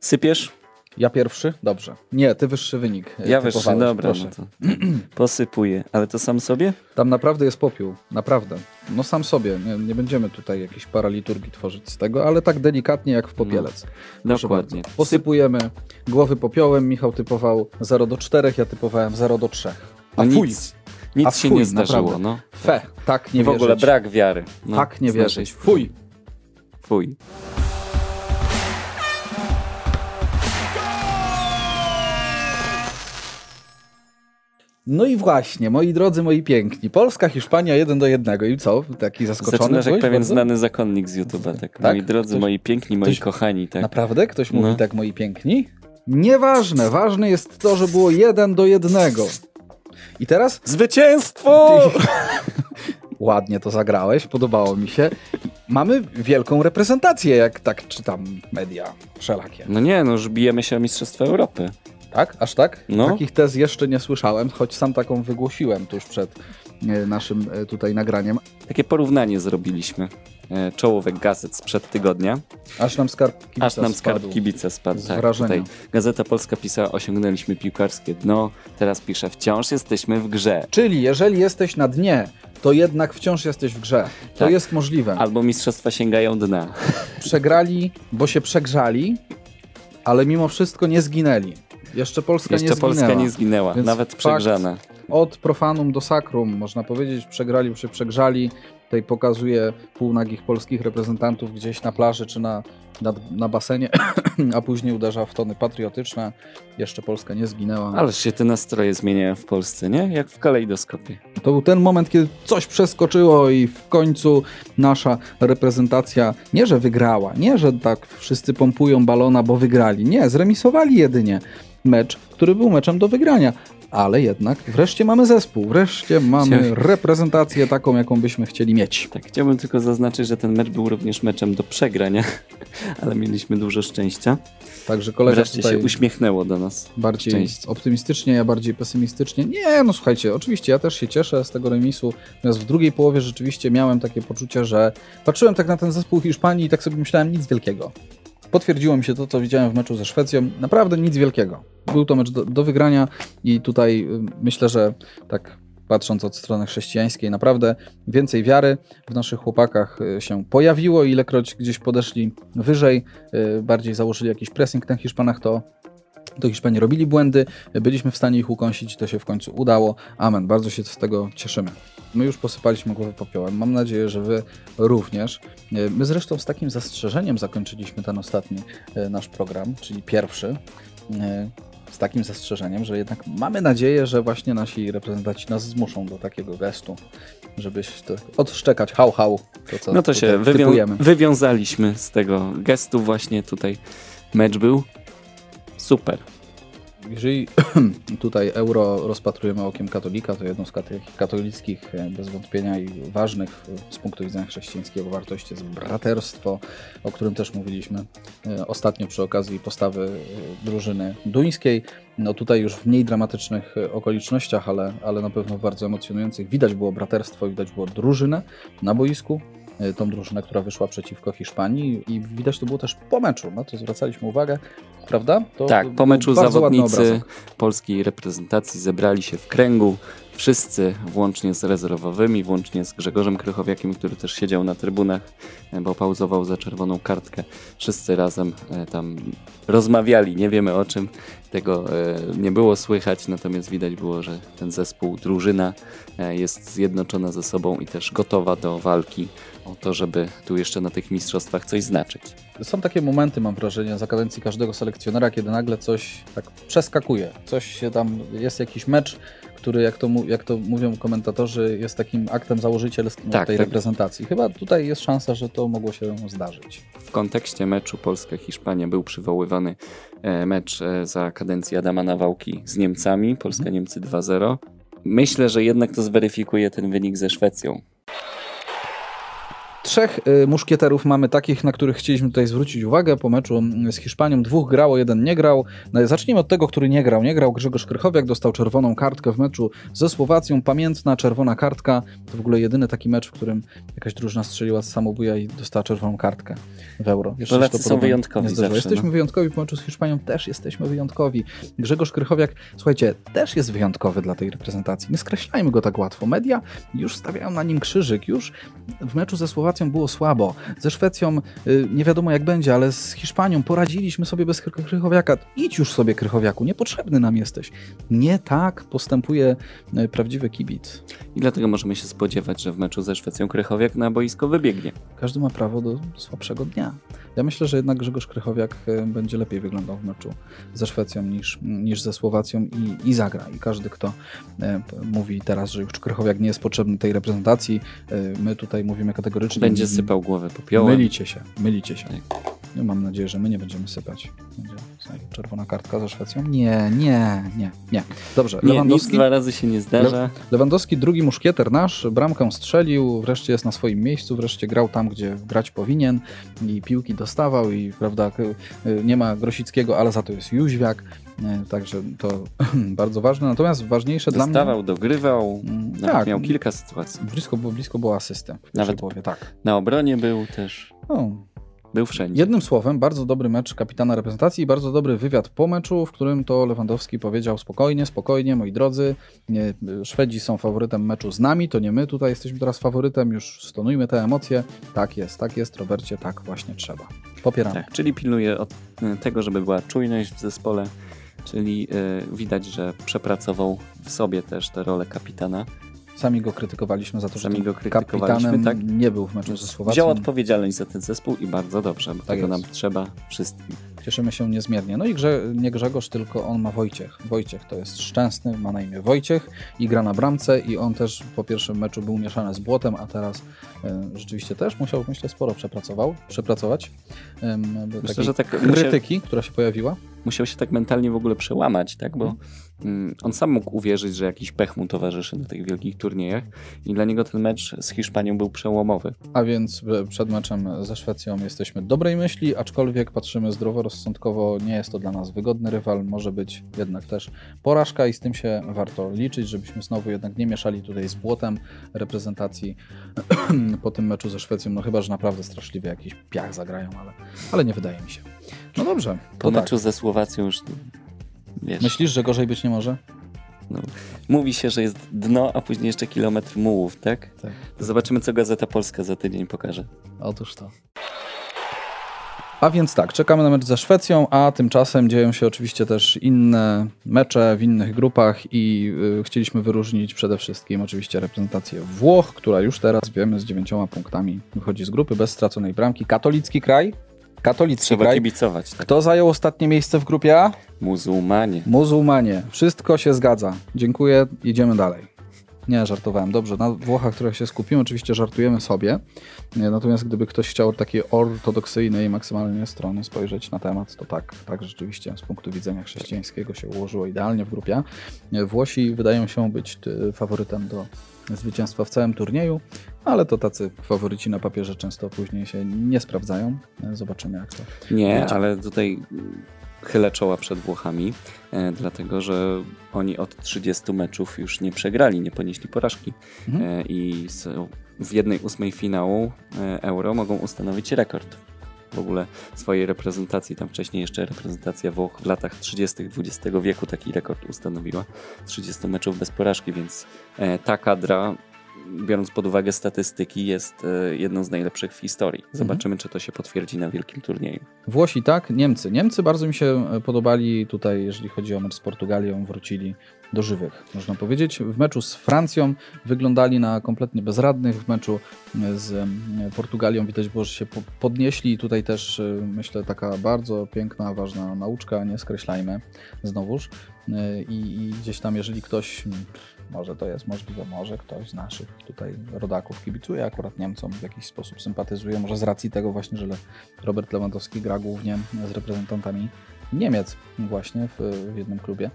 Sypiesz? Ja pierwszy? Dobrze. Nie, ty wyższy wynik. e, Ja wyższy, dobra, proszę. no to posypuję. Ale to sam sobie? Tam naprawdę jest popiół, naprawdę. No sam sobie, nie, nie będziemy tutaj jakiejś paraliturgii tworzyć z tego, ale tak delikatnie jak w popielec. Proszę Dokładnie. bardzo. Posypujemy głowy popiołem, Michał typował 0 do 4, ja typowałem 0 do 3. A No fuj, nic, nic A się fuj, nie zdarzyło, no. fe, tak nie w ogóle brak wiary. No, tak nie wierzyć. Fuj. Fuj. No i właśnie, moi drodzy, moi piękni. Polska, Hiszpania 1 do 1. I co? Taki zaskoczony Zaczynasz jak pewien bardzo? znany zakonnik z YouTube'a, tak? Tak? Moi drodzy, Ktoś- moi piękni, moi ktoś- kochani, tak? Naprawdę? Ktoś mówi No. tak, moi piękni? Nieważne, ważne jest to, że było 1 do 1. I teraz Zwycięstwo! ładnie to zagrałeś, podobało mi się. Mamy wielką reprezentację, jak tak czytam media wszelakie. No nie, no już bijemy się o Mistrzostwa Europy. Tak? Aż tak? No. Takich tez jeszcze nie słyszałem, choć sam taką wygłosiłem tuż przed e, naszym e, tutaj nagraniem. Takie porównanie zrobiliśmy. E, Czołówek gazet sprzed tygodnia. Aż nam skarb kibica Aż nam spadł. skarb kibica spadł. Z Tak, wrażenia. tutaj Gazeta Polska pisała, osiągnęliśmy piłkarskie dno. Teraz pisze, wciąż jesteśmy w grze. Czyli jeżeli jesteś na dnie, to jednak wciąż jesteś w grze. To Tak. jest możliwe. Albo mistrzostwa sięgają dna. Przegrali, bo się przegrzali, ale mimo wszystko nie zginęli. Jeszcze Polska Jeszcze nie zginęła. Polska nie zginęła, nawet przegrzana. Od profanum do sakrum, można powiedzieć, przegrali, się przegrzali. Tutaj pokazuje półnagich polskich reprezentantów gdzieś na plaży czy na, na, na basenie, a później uderza w tony patriotyczne. Jeszcze Polska nie zginęła. Ależ się te nastroje zmieniają w Polsce, nie? Jak w kalejdoskopie. To był ten moment, kiedy coś przeskoczyło i w końcu nasza reprezentacja nie, że wygrała, nie, że tak wszyscy pompują balona, bo wygrali. Nie, zremisowali jedynie mecz, który był meczem do wygrania. Ale jednak wreszcie mamy zespół, wreszcie mamy reprezentację taką, jaką byśmy chcieli mieć. Tak, chciałbym tylko zaznaczyć, że ten mecz był również meczem do przegrania, ale mieliśmy dużo szczęścia. Także kolega Wreszcie tutaj się uśmiechnęło do nas. bardziej szczęście. optymistycznie, ja bardziej pesymistycznie. Nie, no słuchajcie, oczywiście ja też się cieszę z tego remisu, natomiast w drugiej połowie rzeczywiście miałem takie poczucie, że patrzyłem tak na ten zespół Hiszpanii i tak sobie myślałem, nic wielkiego. Potwierdziło mi się to, co widziałem w meczu ze Szwecją. Naprawdę nic wielkiego. Był to mecz do, do wygrania i tutaj y, myślę, że tak patrząc od strony chrześcijańskiej, naprawdę więcej wiary w naszych chłopakach y, się pojawiło. Ilekroć gdzieś podeszli wyżej, y, bardziej założyli jakiś pressing na Hiszpanach, to to Hiszpanie robili błędy, byliśmy w stanie ich ukąsić, to się w końcu udało. Amen, bardzo się z tego cieszymy. My już posypaliśmy głowę popiołem, mam nadzieję, że Wy również. E, My zresztą z takim zastrzeżeniem zakończyliśmy ten ostatni e, nasz program, czyli pierwszy. e, Z takim zastrzeżeniem, że jednak mamy nadzieję, że właśnie nasi reprezentanci nas zmuszą do takiego gestu, żeby się to odszczekać hał hał. To, co No to się wywią- typujemy. wywiązaliśmy z tego gestu właśnie tutaj. Mecz był super. Jeżeli tutaj euro rozpatrujemy okiem katolika, to jedną z katolickich e, bez wątpienia i ważnych e, z punktu widzenia chrześcijańskiego wartości jest braterstwo, o którym też mówiliśmy e, ostatnio przy okazji postawy drużyny duńskiej. No tutaj już w mniej dramatycznych okolicznościach, ale, ale na pewno bardzo emocjonujących. Widać było braterstwo, widać było drużynę na boisku. E, Tą drużynę, która wyszła przeciwko Hiszpanii i widać to było też po meczu, no to zwracaliśmy uwagę, prawda? To Tak, po meczu zawodnicy polskiej reprezentacji zebrali się w kręgu. Wszyscy, włącznie z rezerwowymi, włącznie z Grzegorzem Krychowiakiem, który też siedział na trybunach, e, bo pauzował za czerwoną kartkę. Wszyscy razem e, tam rozmawiali, nie wiemy o czym. Tego e, nie było słychać, natomiast widać było, że ten zespół, drużyna jest zjednoczona ze sobą i też gotowa do walki o to, żeby tu jeszcze na tych mistrzostwach coś znaczyć. Są takie momenty, mam wrażenie, za kadencji każdego selekcjonera, kiedy nagle coś tak przeskakuje. Coś się tam, jest jakiś mecz, który, jak to, jak to mówią komentatorzy, jest takim aktem założycielskim Tak, tej tak. reprezentacji. Chyba tutaj jest szansa, że to mogło się zdarzyć. W kontekście meczu Polska-Hiszpania był przywoływany e, mecz e, za kadencji Adama Nawałki z Niemcami, Polska-Niemcy 2-0. Myślę, że jednak to zweryfikuje ten wynik ze Szwecją. Trzech y, muszkieterów mamy takich, na których chcieliśmy tutaj zwrócić uwagę po meczu z Hiszpanią. Dwóch grało, jeden nie grał. No, zacznijmy od tego, który nie grał. Nie grał Grzegorz Krychowiak, dostał czerwoną kartkę w meczu ze Słowacją. Pamiętna czerwona kartka. To w ogóle jedyny taki mecz, w którym jakaś drużyna strzeliła z samobuja i dostała czerwoną kartkę w euro. Jeszcze Polacy są wyjątkowi zawsze, Jesteśmy no. wyjątkowi w meczu z Hiszpanią, też jesteśmy wyjątkowi. Grzegorz Krychowiak, słuchajcie, też jest wyjątkowy dla tej reprezentacji. Nie skreślajmy go tak łatwo. Media już stawiają na nim krzyżyk, już w meczu ze Słowacją było słabo. Ze Szwecją y, nie wiadomo jak będzie, ale z Hiszpanią poradziliśmy sobie bez Krychowiaka. Idź już sobie Krychowiaku, niepotrzebny nam jesteś. Nie tak postępuje y, prawdziwy kibic. I dlatego możemy się spodziewać, że w meczu ze Szwecją Krychowiak na boisko wybiegnie. Każdy ma prawo do słabszego dnia. Ja myślę, że jednak Grzegorz Krychowiak y, będzie lepiej wyglądał w meczu ze Szwecją niż, niż ze Słowacją i, i zagra. I każdy, kto mówi teraz, że już Krychowiak nie jest potrzebny tej reprezentacji, my tutaj mówimy kategorycznie. Będzie sypał głowę popiołem. Mylicie się, mylicie się. Tak. No, mam nadzieję, że my nie będziemy sypać. Będzie czerwona kartka za Szwecją? Nie, nie, nie, nie. Dobrze, nie, Lewandowski... dwa razy się nie zdarza. Le Lewandowski, drugi muszkieter nasz, bramkę strzelił, wreszcie jest na swoim miejscu, wreszcie grał tam, gdzie grać powinien i piłki dostawał i prawda, nie ma Grosickiego, ale za to jest Jóźwiak. Także to bardzo ważne. Natomiast ważniejsze Dostawał, dla mnie... dogrywał, mm, tak, miał kilka sytuacji. Blisko, blisko było asystę. Nawet połowie, tak. na obronie był też. O, był wszędzie. Jednym słowem, bardzo dobry mecz kapitana reprezentacji i bardzo dobry wywiad po meczu, w którym to Lewandowski powiedział spokojnie, spokojnie, moi drodzy, nie, Szwedzi są faworytem meczu z nami, to nie my tutaj jesteśmy teraz faworytem, już stonujmy te emocje. Tak jest, tak jest, Robercie, tak właśnie trzeba. Popieramy. Tak, czyli pilnuje od e, tego, żeby była czujność w zespole, czyli yy, widać, że przepracował w sobie też tę rolę kapitana. Sami go krytykowaliśmy za to, Sami że go kapitanem tak? nie był w meczu ze Słowacją. Wziął odpowiedzialność za ten zespół i bardzo dobrze, bo tak tego jest. nam trzeba wszystkim. Cieszymy się niezmiernie. No i grze, nie Grzegorz, tylko on ma Wojciech. Wojciech to jest szczęsny, ma na imię Wojciech i gra na bramce i on też po pierwszym meczu był mieszany z błotem, a teraz e, rzeczywiście też musiał, myślę, sporo przepracował, przepracować. E, myślę, że tak krytyki, musiał, która się pojawiła. Musiał się tak mentalnie w ogóle przełamać, tak, bo hmm Mm, on sam mógł uwierzyć, że jakiś pech mu towarzyszy na tych wielkich turniejach i dla niego ten mecz z Hiszpanią był przełomowy. A więc przed meczem ze Szwecją jesteśmy dobrej myśli, aczkolwiek patrzymy zdroworozsądkowo, nie jest to dla nas wygodny rywal, może być jednak też porażka i z tym się warto liczyć, żebyśmy znowu jednak nie mieszali tutaj z błotem reprezentacji po tym meczu ze Szwecją, no chyba, że naprawdę straszliwie jakiś piach zagrają, ale, ale nie wydaje mi się. No dobrze. Po meczu tak. ze Słowacją już Wiesz. Myślisz, że gorzej być nie może? No. Mówi się, że jest dno, a później jeszcze kilometr mułów, tak? Tak. To zobaczymy, co Gazeta Polska za tydzień pokaże. Otóż to. A więc tak, czekamy na mecz ze Szwecją, a tymczasem dzieją się oczywiście też inne mecze w innych grupach i y, chcieliśmy wyróżnić przede wszystkim oczywiście reprezentację Włoch, która już teraz wiemy z dziewięcioma punktami wychodzi z grupy bez straconej bramki. Katolicki kraj, Katolicki Trzeba kraj. kibicować. Tak. Kto zajął ostatnie miejsce w grupie A? Muzułmanie. Muzułmanie. Wszystko się zgadza. Dziękuję, idziemy dalej. Nie, żartowałem. Dobrze, na Włochach, które się skupimy, oczywiście żartujemy sobie. Natomiast gdyby ktoś chciał takiej ortodoksyjnej maksymalnie strony spojrzeć na temat, to tak, tak rzeczywiście z punktu widzenia chrześcijańskiego się ułożyło idealnie w grupie. Włosi wydają się być y, faworytem do zwycięstwa w całym turnieju, ale to tacy faworyci na papierze często później się nie sprawdzają. Zobaczymy jak to. Nie, będzie. ale tutaj chylę czoła przed Włochami, e, dlatego że oni od 30 meczów już nie przegrali, nie ponieśli porażki mhm. e, i w jednej ósmej finału e, Euro mogą ustanowić rekord w ogóle swojej reprezentacji. Tam wcześniej jeszcze reprezentacja Włoch w latach 30. XX wieku taki rekord ustanowiła. 30 meczów bez porażki, więc ta kadra biorąc pod uwagę statystyki, jest e, jedną z najlepszych w historii. Mhm. Zobaczymy, mhm. czy to się potwierdzi na wielkim turnieju. Włosi tak, Niemcy. Niemcy bardzo mi się e, podobali tutaj, jeżeli chodzi o mecz z Portugalią, wrócili do żywych, można powiedzieć. W meczu z Francją wyglądali na kompletnie bezradnych, w meczu e, z Portugalią widać było, że się podnieśli tutaj też myślę taka bardzo piękna, ważna nauczka, nie skreślajmy znowuż. I, i gdzieś tam, jeżeli ktoś może to jest możliwe, może ktoś z naszych tutaj rodaków kibicuje akurat Niemcom, w jakiś sposób sympatyzuje, może z racji tego właśnie, że Robert Lewandowski gra głównie z reprezentantami Niemiec właśnie w, w jednym klubie.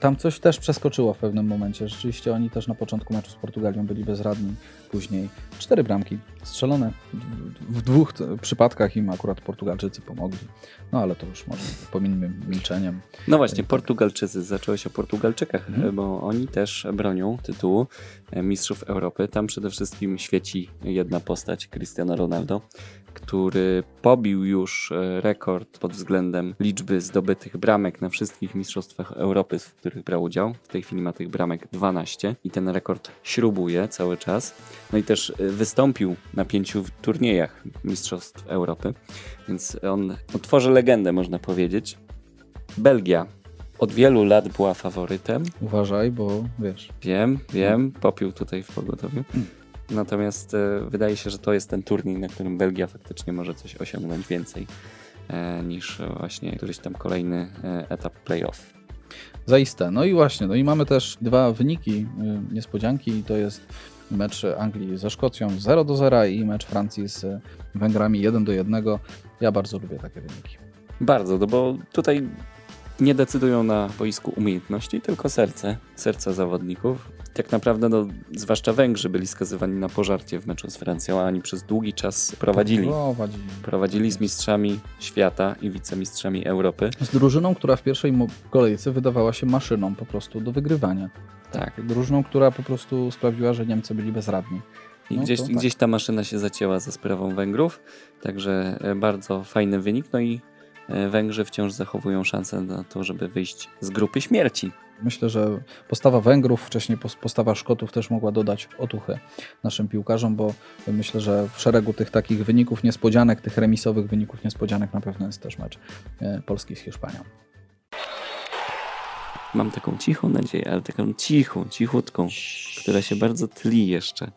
Tam coś też przeskoczyło w pewnym momencie. Rzeczywiście oni też na początku meczu z Portugalią byli bezradni. Później cztery bramki strzelone. W, dwóch przypadkach im akurat Portugalczycy pomogli. No ale to już może pomińmy milczeniem. No właśnie, Portugalczycy. Zaczęło się o Portugalczykach, mhm. bo oni też bronią tytułu Mistrzów Europy. Tam przede wszystkim świeci jedna postać, Cristiano Ronaldo który pobił już rekord pod względem liczby zdobytych bramek na wszystkich mistrzostwach Europy, w których brał udział. W tej chwili ma tych bramek 12 i ten rekord śrubuje cały czas. No i też e, wystąpił na pięciu turniejach mistrzostw Europy, więc on otworzy legendę, można powiedzieć. Belgia od wielu lat była faworytem. Uważaj, bo wiesz. Wiem, wiem, popił tutaj w pogotowiu. Natomiast e, wydaje się, że to jest ten turniej, na którym Belgia faktycznie może coś osiągnąć więcej niż właśnie któryś tam kolejny e, etap playoff. Zaiste. No i właśnie, no i mamy też dwa wyniki niespodzianki i to jest mecz Anglii ze Szkocją 0 do 0 i mecz Francji z Węgrami 1 do 1. Ja bardzo lubię takie wyniki. Bardzo, no bo tutaj nie decydują na boisku umiejętności, tylko serce, serce zawodników. Tak naprawdę, no, zwłaszcza Węgrzy byli skazywani na pożarcie w meczu z Francją, a oni przez długi czas prowadzili. Prowadzili, prowadzili z mistrzami świata i wicemistrzami Europy. Z drużyną, która w pierwszej kolejce wydawała się maszyną po prostu do wygrywania. Tak. Drużyną, która po prostu sprawiła, że Niemcy byli bezradni. I no gdzieś, tak. gdzieś ta maszyna się zacięła za sprawą Węgrów, także e, bardzo fajny wynik. No i E, Węgrzy wciąż zachowują szansę na to, żeby wyjść z grupy śmierci. Myślę, że postawa Węgrów, wcześniej postawa Szkotów też mogła dodać otuchy naszym piłkarzom, bo myślę, że w szeregu tych takich wyników niespodzianek, tych remisowych wyników niespodzianek na pewno jest też mecz e, Polski z Hiszpanią. Mam taką cichą nadzieję, ale taką cichą, cichutką, która się bardzo tli jeszcze,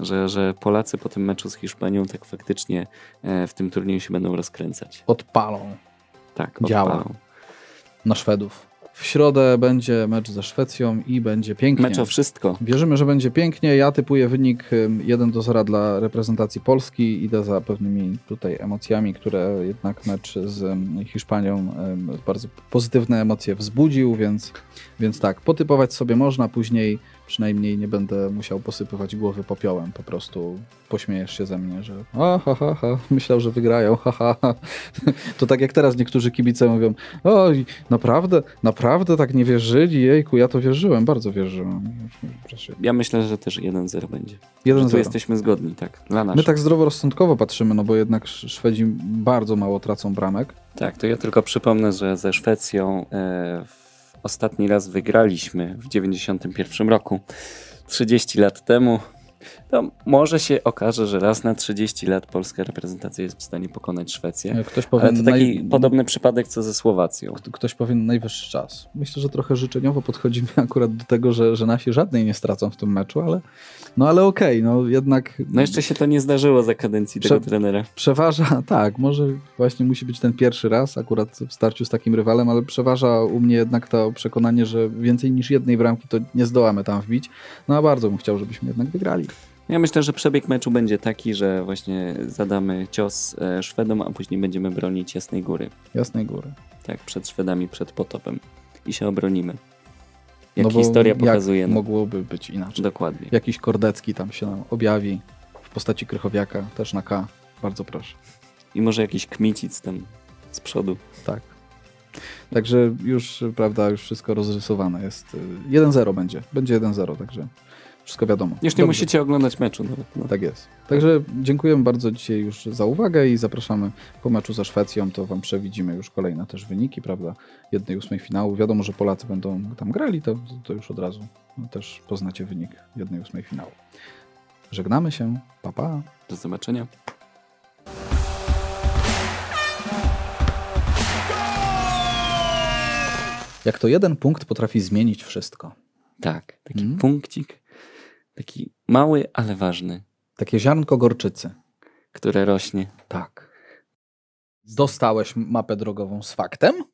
że, że Polacy po tym meczu z Hiszpanią tak faktycznie e, w tym turnieju się będą rozkręcać. Odpalą. Tak, działa na Szwedów. W środę będzie mecz ze Szwecją i będzie pięknie. Mecz o wszystko. Wierzymy, że będzie pięknie. Ja typuję wynik 1 do 0 dla reprezentacji Polski. Idę za pewnymi tutaj emocjami, które jednak mecz z Hiszpanią bardzo pozytywne emocje wzbudził, więc, więc tak, potypować sobie można, później przynajmniej nie będę musiał posypywać głowy popiołem, po prostu pośmiejesz się ze mnie, że a, ha, ha, ha, myślał, że wygrają, ha, ha, ha. To tak jak teraz niektórzy kibice mówią, oj, naprawdę, naprawdę tak nie wierzyli, jejku, ja to wierzyłem, bardzo wierzyłem. Ja myślę, że też 1-0 będzie. 1-0. Tu jesteśmy zgodni, tak, dla nas. My tak zdroworozsądkowo patrzymy, no bo jednak Szwedzi bardzo mało tracą bramek. Tak, to ja tylko przypomnę, że ze Szwecją e, ostatni raz wygraliśmy w 91 roku, 30 lat temu. To może się okaże, że raz na 30 lat polska reprezentacja jest w stanie pokonać Szwecję. Ktoś Ale to taki naj... podobny przypadek co ze Słowacją. Ktoś powie najwyższy czas. Myślę, że trochę życzeniowo podchodzimy akurat do tego, że, że nasi żadnej nie stracą w tym meczu, ale no ale okej, okay, no jednak... No jeszcze się to nie zdarzyło za kadencji tego trenera. Przeważa, tak, może właśnie musi być ten pierwszy raz akurat w starciu z takim rywalem, ale przeważa u mnie jednak to przekonanie, że więcej niż jednej bramki to nie zdołamy tam wbić. No a bardzo bym chciał, żebyśmy jednak wygrali. Ja myślę, że przebieg meczu będzie taki, że właśnie zadamy cios e, Szwedom, a później będziemy bronić Jasnej Góry. Jasnej Góry. Tak, przed Szwedami, przed potopem. I się obronimy. Jak no historia pokazuje. Jak no. mogłoby być inaczej. Dokładnie. Jakiś Kordecki tam się nam objawi w postaci Krychowiaka, też na K. Bardzo proszę. I może jakiś Kmicic tam z przodu. Tak. Także już, prawda, już wszystko rozrysowane jest. 1-0 będzie. Będzie 1-0, także wszystko wiadomo. Już nie Dobrze. musicie oglądać meczu nawet. No. Tak jest. Także dziękujemy bardzo dzisiaj już za uwagę i zapraszamy po meczu ze Szwecją, to wam przewidzimy już kolejne też wyniki, prawda, jednej ósmej finału. Wiadomo, że Polacy będą tam grali, to, to już od razu też poznacie wynik jednej ósmej finału. Żegnamy się, pa pa. Do zobaczenia. Jak to jeden punkt potrafi zmienić wszystko. Tak, taki hmm? punkcik Taki mały, ale ważny. Takie ziarnko gorczycy. Które rośnie. Tak. Dostałeś mapę drogową z faktem?